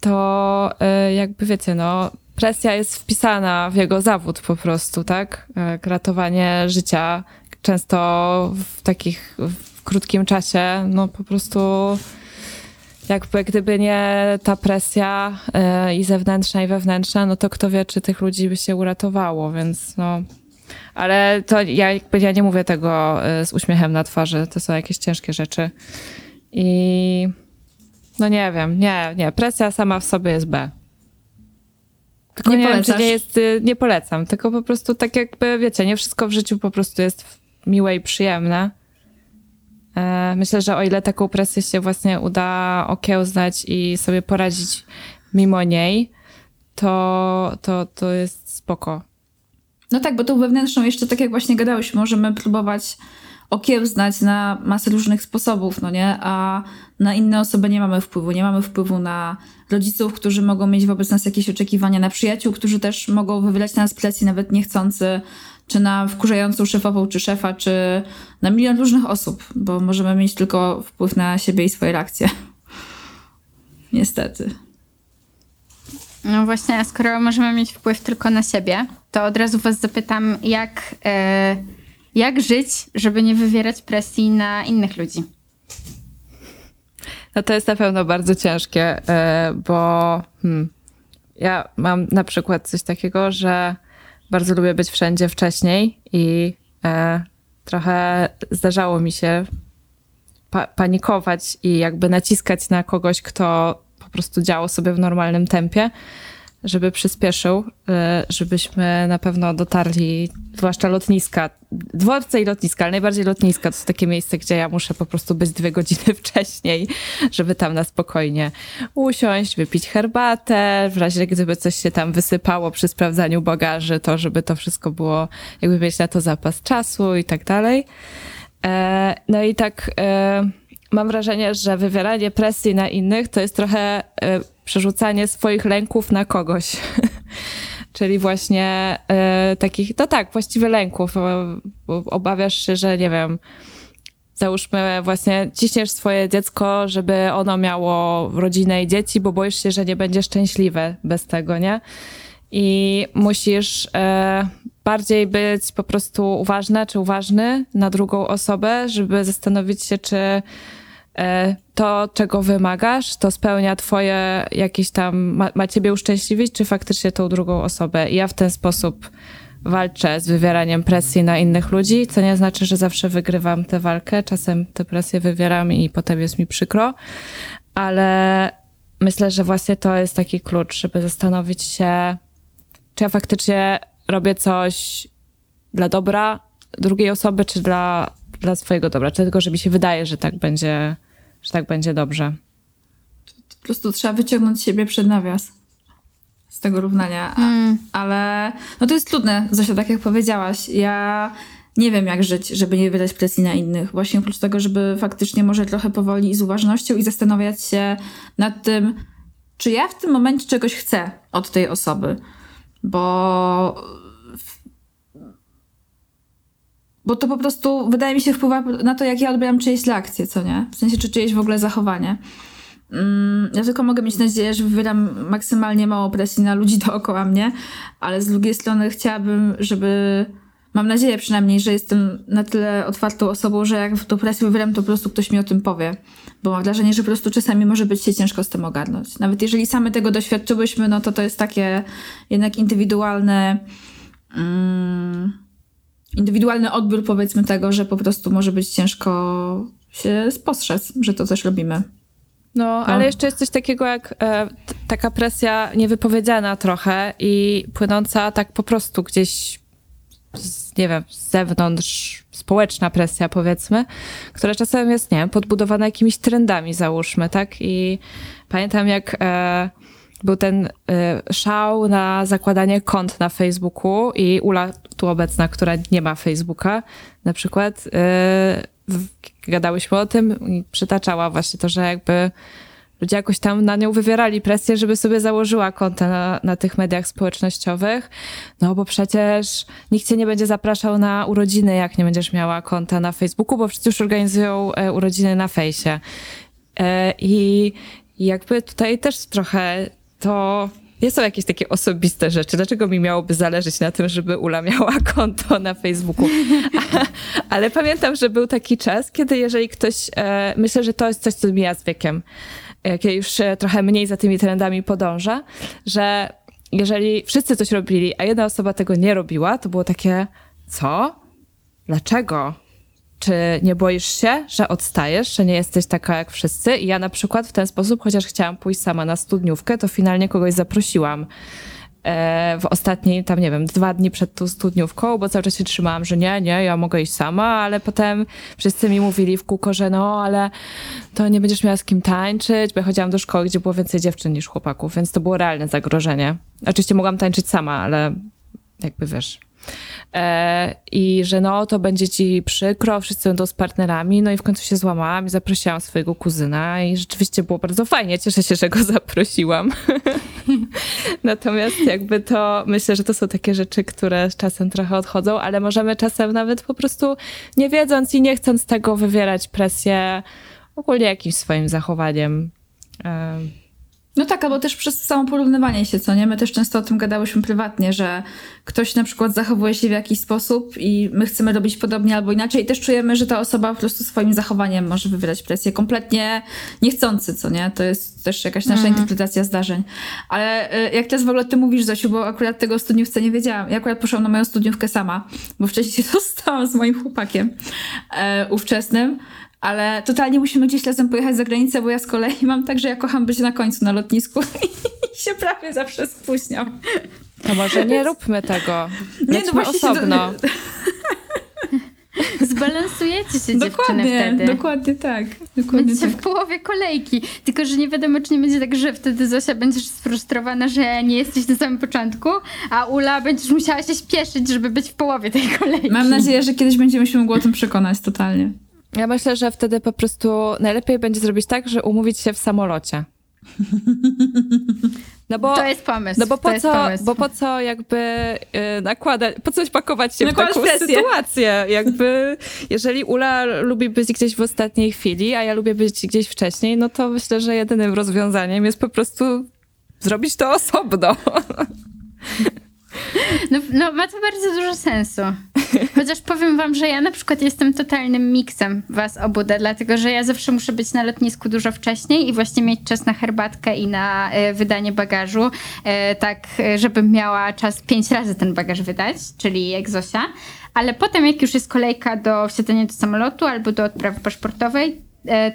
to e, jakby wiecie, no presja jest wpisana w jego zawód po prostu, tak? E, Ratowanie życia często w takich w krótkim czasie, no po prostu jakby gdyby nie ta presja e, i zewnętrzna i wewnętrzna, no to kto wie, czy tych ludzi by się uratowało, więc no. Ale to ja, jakby ja nie mówię tego e, z uśmiechem na twarzy, to są jakieś ciężkie rzeczy. I no nie wiem, nie, nie, presja sama w sobie jest B. Tylko Nie nie, wiem, czy polecasz? nie jest, y, nie polecam, tylko po prostu tak jakby, wiecie, nie wszystko w życiu po prostu jest miłe i przyjemne. E, Myślę, że o ile taką presję się właśnie uda okiełznać i sobie poradzić mimo niej, to, to, to jest spoko. No tak, bo tą wewnętrzną jeszcze, tak jak właśnie gadałyśmy, możemy próbować okiełznać na masę różnych sposobów, no nie? A na inne osoby nie mamy wpływu. Nie mamy wpływu na rodziców, którzy mogą mieć wobec nas jakieś oczekiwania, na przyjaciół, którzy też mogą wywierać na nas presję nawet niechcący, czy na wkurzającą szefową, czy szefa, czy na milion różnych osób, bo możemy mieć tylko wpływ na siebie i swoje reakcje. Niestety. No właśnie, a skoro możemy mieć wpływ tylko na siebie, to od razu was zapytam, jak, e, jak żyć, żeby nie wywierać presji na innych ludzi? No to jest na pewno bardzo ciężkie, e, bo hmm, ja mam na przykład coś takiego, że bardzo lubię być wszędzie wcześniej i e, trochę zdarzało mi się pa- panikować i jakby naciskać na kogoś, kto po prostu działał sobie w normalnym tempie, żeby przyspieszył, e, żebyśmy na pewno dotarli, zwłaszcza lotniska, dworce i lotniska, ale najbardziej lotniska to jest takie miejsce, gdzie ja muszę po prostu być dwie godziny wcześniej, żeby tam na spokojnie usiąść, wypić herbatę, w razie gdyby coś się tam wysypało przy sprawdzaniu bagaży, to żeby to wszystko było, jakby mieć na to zapas czasu i tak dalej. E, No i tak e, mam wrażenie, że wywieranie presji na innych to jest trochę e, przerzucanie swoich lęków na kogoś. Czyli właśnie e, takich, no tak, właściwie lęków. E, Obawiasz się, że nie wiem, załóżmy właśnie ciśniesz swoje dziecko, żeby ono miało rodzinę i dzieci, bo boisz się, że nie będzie szczęśliwe bez tego, nie? I musisz e, bardziej być po prostu uważna czy uważny na drugą osobę, żeby zastanowić się, czy to, czego wymagasz, to spełnia twoje jakieś tam, ma, ma ciebie uszczęśliwić, czy faktycznie tą drugą osobę. I ja w ten sposób walczę z wywieraniem presji na innych ludzi, co nie znaczy, że zawsze wygrywam tę walkę. Czasem tę presję wywieram i potem jest mi przykro, ale myślę, że właśnie to jest taki klucz, żeby zastanowić się, czy ja faktycznie robię coś dla dobra drugiej osoby, czy dla, dla swojego dobra, tylko, że mi się wydaje, że tak będzie, że tak będzie dobrze. Po prostu trzeba wyciągnąć siebie przed nawias z tego równania. A, Ale no to jest trudne, Zosia, tak jak powiedziałaś. Ja nie wiem, jak żyć, żeby nie wydać presji na innych. Właśnie oprócz tego, żeby faktycznie może trochę powoli i z uważnością i zastanawiać się nad tym, czy ja w tym momencie czegoś chcę od tej osoby. Bo bo to po prostu, wydaje mi się, wpływa na to, jak ja odbieram czyjeś reakcje, co nie? W sensie, czy czyjeś w ogóle zachowanie. Mm, Ja tylko mogę mieć nadzieję, że wywieram maksymalnie mało presji na ludzi dookoła mnie, ale z drugiej strony chciałabym, żeby. Mam nadzieję przynajmniej, że jestem na tyle otwartą osobą, że jak tą presję wywieram, to po prostu ktoś mi o tym powie. Bo mam wrażenie, że po prostu czasami może być się ciężko z tym ogarnąć. Nawet jeżeli same tego doświadczyłyśmy, no to to jest takie jednak indywidualne. Mm, indywidualny odbiór, powiedzmy, tego, że po prostu może być ciężko się spostrzec, że to coś robimy. No, ale jeszcze jest coś takiego jak e, taka presja niewypowiedziana trochę i płynąca tak po prostu gdzieś, z, nie wiem, z zewnątrz, społeczna presja powiedzmy, która czasem jest, nie wiem, podbudowana jakimiś trendami załóżmy, tak? I pamiętam jak e, był ten y, szał na zakładanie kont na Facebooku i Ula tu obecna, która nie ma Facebooka na przykład, y, gadałyśmy o tym i przytaczała właśnie to, że jakby ludzie jakoś tam na nią wywierali presję, żeby sobie założyła konto na, na tych mediach społecznościowych, no bo przecież nikt cię nie będzie zapraszał na urodziny, jak nie będziesz miała konta na Facebooku, bo przecież organizują e, urodziny na fejsie. E, i jakby tutaj też trochę to nie są jakieś takie osobiste rzeczy. Dlaczego mi miałoby zależeć na tym, żeby Ula miała konto na Facebooku? Ale pamiętam, że był taki czas, kiedy jeżeli ktoś, e, myślę, że to jest coś, co mija z wiekiem, e, kiedy już trochę mniej za tymi trendami podąża, że jeżeli wszyscy coś robili, a jedna osoba tego nie robiła, to było takie, co? Dlaczego? Czy nie boisz się, że odstajesz, że nie jesteś taka jak wszyscy? I ja na przykład w ten sposób, chociaż chciałam pójść sama na studniówkę, to finalnie kogoś zaprosiłam e, w ostatniej, tam nie wiem, dwa dni przed tą studniówką, bo cały czas się trzymałam, że nie, nie, ja mogę iść sama, ale potem wszyscy mi mówili w kółko, że no, ale to nie będziesz miała z kim tańczyć, bo ja chodziłam do szkoły, gdzie było więcej dziewczyn niż chłopaków, więc to było realne zagrożenie. Oczywiście mogłam tańczyć sama, ale jakby wiesz, E, I że no, to będzie ci przykro, wszyscy będą z partnerami. No i w końcu się złamałam i zaprosiłam swojego kuzyna i rzeczywiście było bardzo fajnie. Cieszę się, że go zaprosiłam. Natomiast jakby to, myślę, że to są takie rzeczy, które z czasem trochę odchodzą, ale możemy czasem nawet po prostu nie wiedząc i nie chcąc tego wywierać presję ogólnie jakimś swoim zachowaniem. E, No tak, albo też przez samo porównywanie się, co nie? My też często o tym gadałyśmy prywatnie, że ktoś na przykład zachowuje się w jakiś sposób i my chcemy robić podobnie albo inaczej i też czujemy, że ta osoba po prostu swoim zachowaniem może wywierać presję kompletnie niechcący, co nie? To jest też jakaś nasza interpretacja zdarzeń. Ale y, jak teraz w ogóle ty mówisz, Zosiu, bo akurat tego o studniówce nie wiedziałam. Ja akurat poszłam na moją studniówkę sama, bo wcześniej się dostałam z moim chłopakiem e, ówczesnym. Ale totalnie musimy gdzieś razem pojechać za granicę, bo ja z kolei mam tak, że ja kocham być na końcu na lotnisku i się prawie zawsze spóźniam. to może nie róbmy tego. Nie, no właśnie się do- osobno. Zbalansujecie się dziewczyny Dokładnie, wtedy. dokładnie tak. Dokładnie Będziecie tak. w połowie kolejki. Tylko, że nie wiadomo, czy nie będzie tak, że wtedy Zosia będziesz sfrustrowana, że nie jesteś na samym początku, a Ula będziesz musiała się śpieszyć, żeby być w połowie tej kolejki. Mam nadzieję, że kiedyś będziemy się mogły o tym przekonać totalnie. Ja myślę, że wtedy po prostu najlepiej będzie zrobić tak, że umówić się w samolocie. No bo, To jest pomysł. no bo to po jest co, pomysł. bo po co jakby y, nakładać, po coś pakować się w taką presję. sytuację? Jakby, jeżeli Ula lubi być gdzieś w ostatniej chwili, a ja lubię być gdzieś wcześniej, no to myślę, że jedynym rozwiązaniem jest po prostu zrobić to osobno. No, no ma to bardzo dużo sensu. Chociaż powiem wam, że ja na przykład jestem totalnym miksem was obu, dlatego że ja zawsze muszę być na lotnisku dużo wcześniej i właśnie mieć czas na herbatkę i na e, wydanie bagażu, e, tak e, żebym miała czas pięć razy ten bagaż wydać, czyli jak Zosia. Ale potem jak już jest kolejka do wsiadania do samolotu albo do odprawy paszportowej,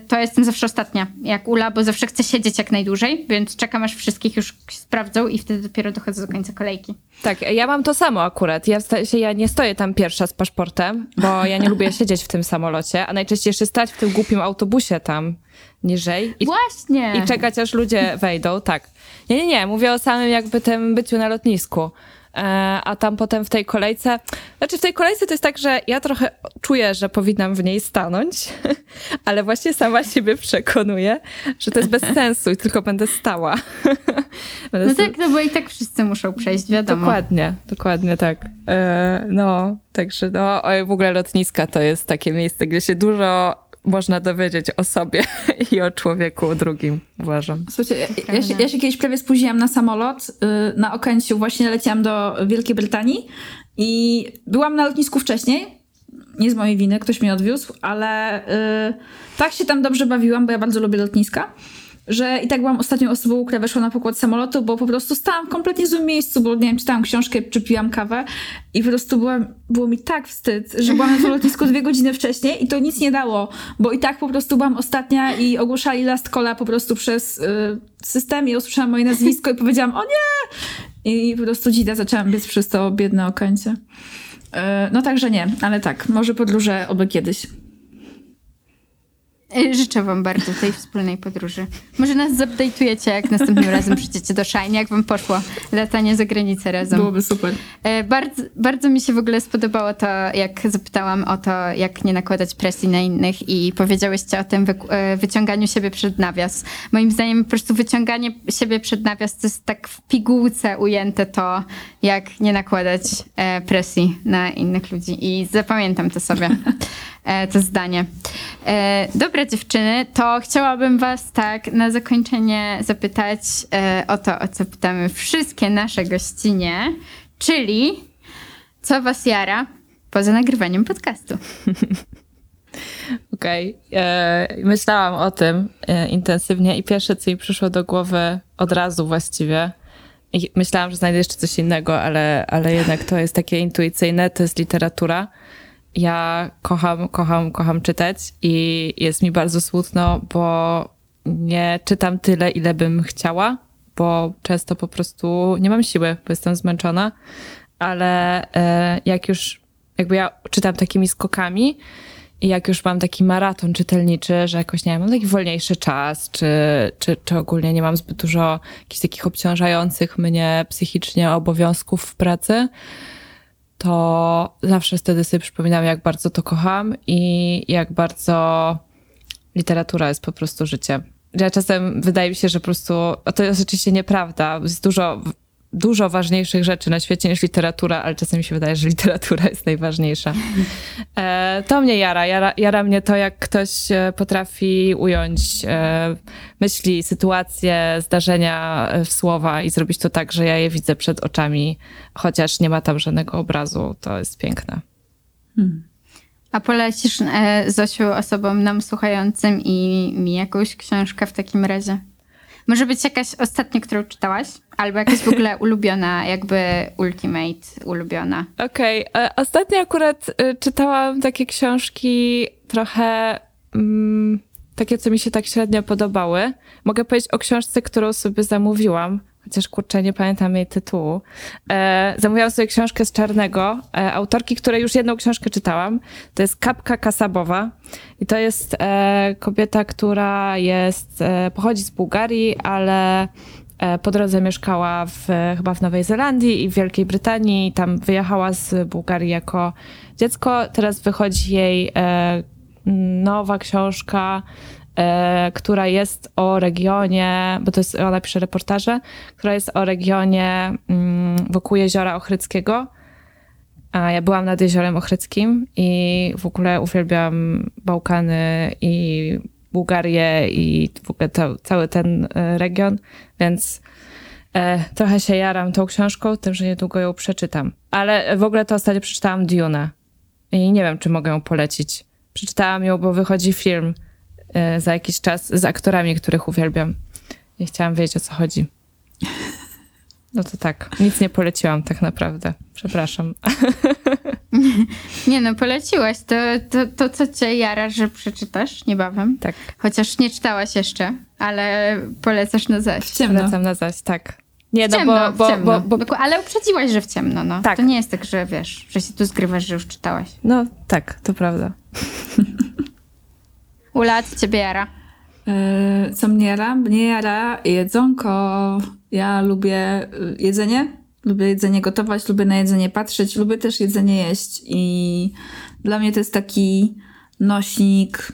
to jestem zawsze ostatnia, jak Ula, bo zawsze chcę siedzieć jak najdłużej, więc czekam aż wszystkich już sprawdzą i wtedy dopiero dochodzę do końca kolejki. Tak, ja mam to samo akurat. Ja, się, ja nie stoję tam pierwsza z paszportem, bo ja nie lubię siedzieć w tym samolocie, a najczęściej jeszcze stać w tym głupim autobusie tam niżej i, Właśnie! i czekać, aż ludzie wejdą. Tak. Nie, nie, nie. Mówię o samym jakby tym byciu na lotnisku. A tam potem w tej kolejce, znaczy w tej kolejce to jest tak, że ja trochę czuję, że powinnam w niej stanąć, ale właśnie sama siebie przekonuję, że to jest bez sensu i tylko będę stała. Będę No tak, no bo i tak wszyscy muszą przejść, wiadomo. Dokładnie, dokładnie tak. E, no, także no, w ogóle lotniska to jest takie miejsce, gdzie się dużo można dowiedzieć o sobie i o człowieku drugim, uważam. Słuchajcie, ja, ja, się, ja się kiedyś prawie spóźniłam na samolot. y, Na Okęciu właśnie leciałam do Wielkiej Brytanii i byłam na lotnisku wcześniej. Nie z mojej winy, ktoś mnie odwiózł, ale y, tak się tam dobrze bawiłam, bo ja bardzo lubię lotniska, że i tak byłam ostatnią osobą, która weszła na pokład samolotu, bo po prostu stałam w kompletnie złym miejscu, bo nie wiem, czytałam książkę czy piłam kawę i po prostu byłam, było mi tak wstyd, że byłam na lotnisku dwie godziny wcześniej i to nic nie dało, bo i tak po prostu byłam ostatnia i ogłuszali last cola po prostu przez y, system i usłyszałam moje nazwisko i powiedziałam o nie! I po prostu dzida zaczęłam biec przez to biedne okęcie. Y, no także nie, ale tak, może podróże oby kiedyś. E, Życzę wam bardzo tej wspólnej podróży. Może nas zupdate'ujecie, jak następnym razem przyjdziecie do Shine, jak wam poszło latanie za granicę razem. Byłoby super. E, Bardzo, bardzo mi się w ogóle spodobało to, jak zapytałam o to, jak nie nakładać presji na innych i powiedziałyście o tym wyku- e, wyciąganiu siebie przed nawias. Moim zdaniem po prostu wyciąganie siebie przed nawias to jest tak w pigułce ujęte to, jak nie nakładać presji na innych ludzi i zapamiętam to sobie, to zdanie. E, Dobra dziewczyny, to chciałabym was tak na zakończenie zapytać e, o to, o co pytamy wszystkie nasze gościnie, czyli co was jara poza nagrywaniem podcastu? Okej. E, Myślałam o tym e, intensywnie i pierwsze, co mi przyszło do głowy od razu właściwie, i myślałam, że znajdę jeszcze coś innego, ale, ale jednak to jest takie intuicyjne, to jest literatura. Ja kocham, kocham, kocham czytać i jest mi bardzo smutno, bo nie czytam tyle, ile bym chciała, bo często po prostu nie mam siły, bo jestem zmęczona, ale e, jak już jakby ja czytam takimi skokami i jak już mam taki maraton czytelniczy, że jakoś, nie wiem, mam taki wolniejszy czas, czy, czy, czy ogólnie nie mam zbyt dużo jakichś takich obciążających mnie psychicznie obowiązków w pracy, to zawsze wtedy sobie przypominam, jak bardzo to kocham i jak bardzo literatura jest po prostu życiem. Ja czasem wydaje mi się, że po prostu, a to jest oczywiście nieprawda, jest dużo, dużo ważniejszych rzeczy na świecie niż literatura, ale czasem mi się wydaje, że literatura jest najważniejsza. E, to mnie jara. jara. Jara mnie to, jak ktoś e, potrafi ująć e, myśli, sytuacje, zdarzenia e, w słowa i zrobić to tak, że ja je widzę przed oczami, chociaż nie ma tam żadnego obrazu. To jest piękne. A polecisz, e, Zosiu, osobom nam słuchającym i mi jakąś książkę w takim razie? Może być jakaś ostatnia, którą czytałaś? Albo jakaś w ogóle ulubiona, jakby ultimate ulubiona. Okej, e, ostatnio akurat y, czytałam takie książki trochę mm, takie, co mi się tak średnio podobały. Mogę powiedzieć o książce, którą sobie zamówiłam, chociaż kurczę, nie pamiętam jej tytułu. E, zamówiłam sobie książkę z Czarnego, e, autorki, której już jedną książkę czytałam. To jest Kapka Kasabowa i to jest e, kobieta, która jest, e, pochodzi z Bułgarii, ale e, po drodze mieszkała w, chyba w Nowej Zelandii i w Wielkiej Brytanii. Tam wyjechała z Bułgarii jako dziecko. Teraz wychodzi jej e, nowa książka, która jest o regionie, bo to jest, ona pisze reportaże, która jest o regionie mm, wokół jeziora Ochryckiego. Ja byłam nad jeziorem Ochryckim i w ogóle uwielbiam Bałkany i Bułgarię i w ogóle to, cały ten e, region, więc e, trochę się jaram tą książką, tym, że niedługo ją przeczytam. Ale w ogóle to ostatnio przeczytałam Dune i nie wiem, czy mogę ją polecić. Przeczytałam ją, bo wychodzi film e, za jakiś czas z aktorami, których uwielbiam. I chciałam wiedzieć, o co chodzi. No to tak, nic nie poleciłam tak naprawdę. Przepraszam. Nie no, poleciłaś. To, to, to co cię jara, że przeczytasz niebawem? Tak, Chociaż nie czytałaś jeszcze, ale polecasz na zaś. W ciemno. wracam na zaś, tak. Nie, W no ciemno, bo, bo, ciemno. bo, bo, Ale uprzedziłaś, że w ciemno, no. Tak. To nie jest tak, że wiesz, że się tu zgrywasz, że już czytałaś. No tak, to prawda. Ula, co ciebie jara? E, Co mnie jara? Mnie jara jedzonko. Ja lubię y, jedzenie. Lubię jedzenie gotować, lubię na jedzenie patrzeć, lubię też jedzenie jeść. I dla mnie to jest taki nośnik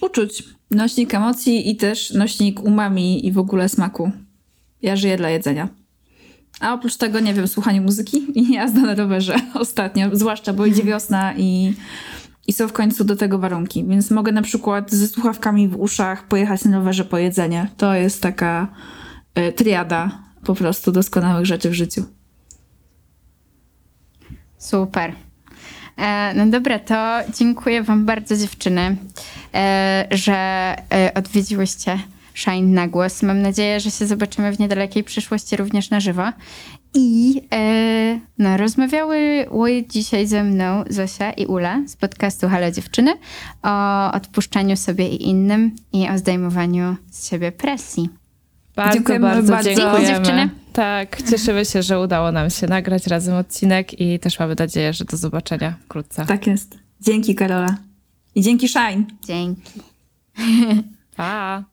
uczuć, nośnik emocji i też nośnik umami i w ogóle smaku. Ja żyję dla jedzenia. A oprócz tego, nie wiem, słuchanie muzyki i jazda na rowerze ostatnio, zwłaszcza, bo idzie wiosna i i są w końcu do tego warunki. Więc mogę na przykład ze słuchawkami w uszach pojechać na rowerze po jedzenie. To jest taka e, triada po prostu doskonałych rzeczy w życiu. Super. E, no dobra, to dziękuję wam bardzo dziewczyny, e, że e, odwiedziłyście Shine na głos. Mam nadzieję, że się zobaczymy w niedalekiej przyszłości również na żywo. I e, no, rozmawiały dzisiaj ze mną Zosia i Ula z podcastu Halo Dziewczyny o odpuszczaniu sobie i innym i o zdejmowaniu z siebie presji. Bardzo, Dziękujemy bardzo, bardzo. dziękujemy. Dziękuję, dziewczyny. Tak, cieszymy się, że udało nam się nagrać razem odcinek i też mamy nadzieję, że do zobaczenia wkrótce. Tak jest. Dzięki Karola. I dzięki Shine. Dzięki. Pa!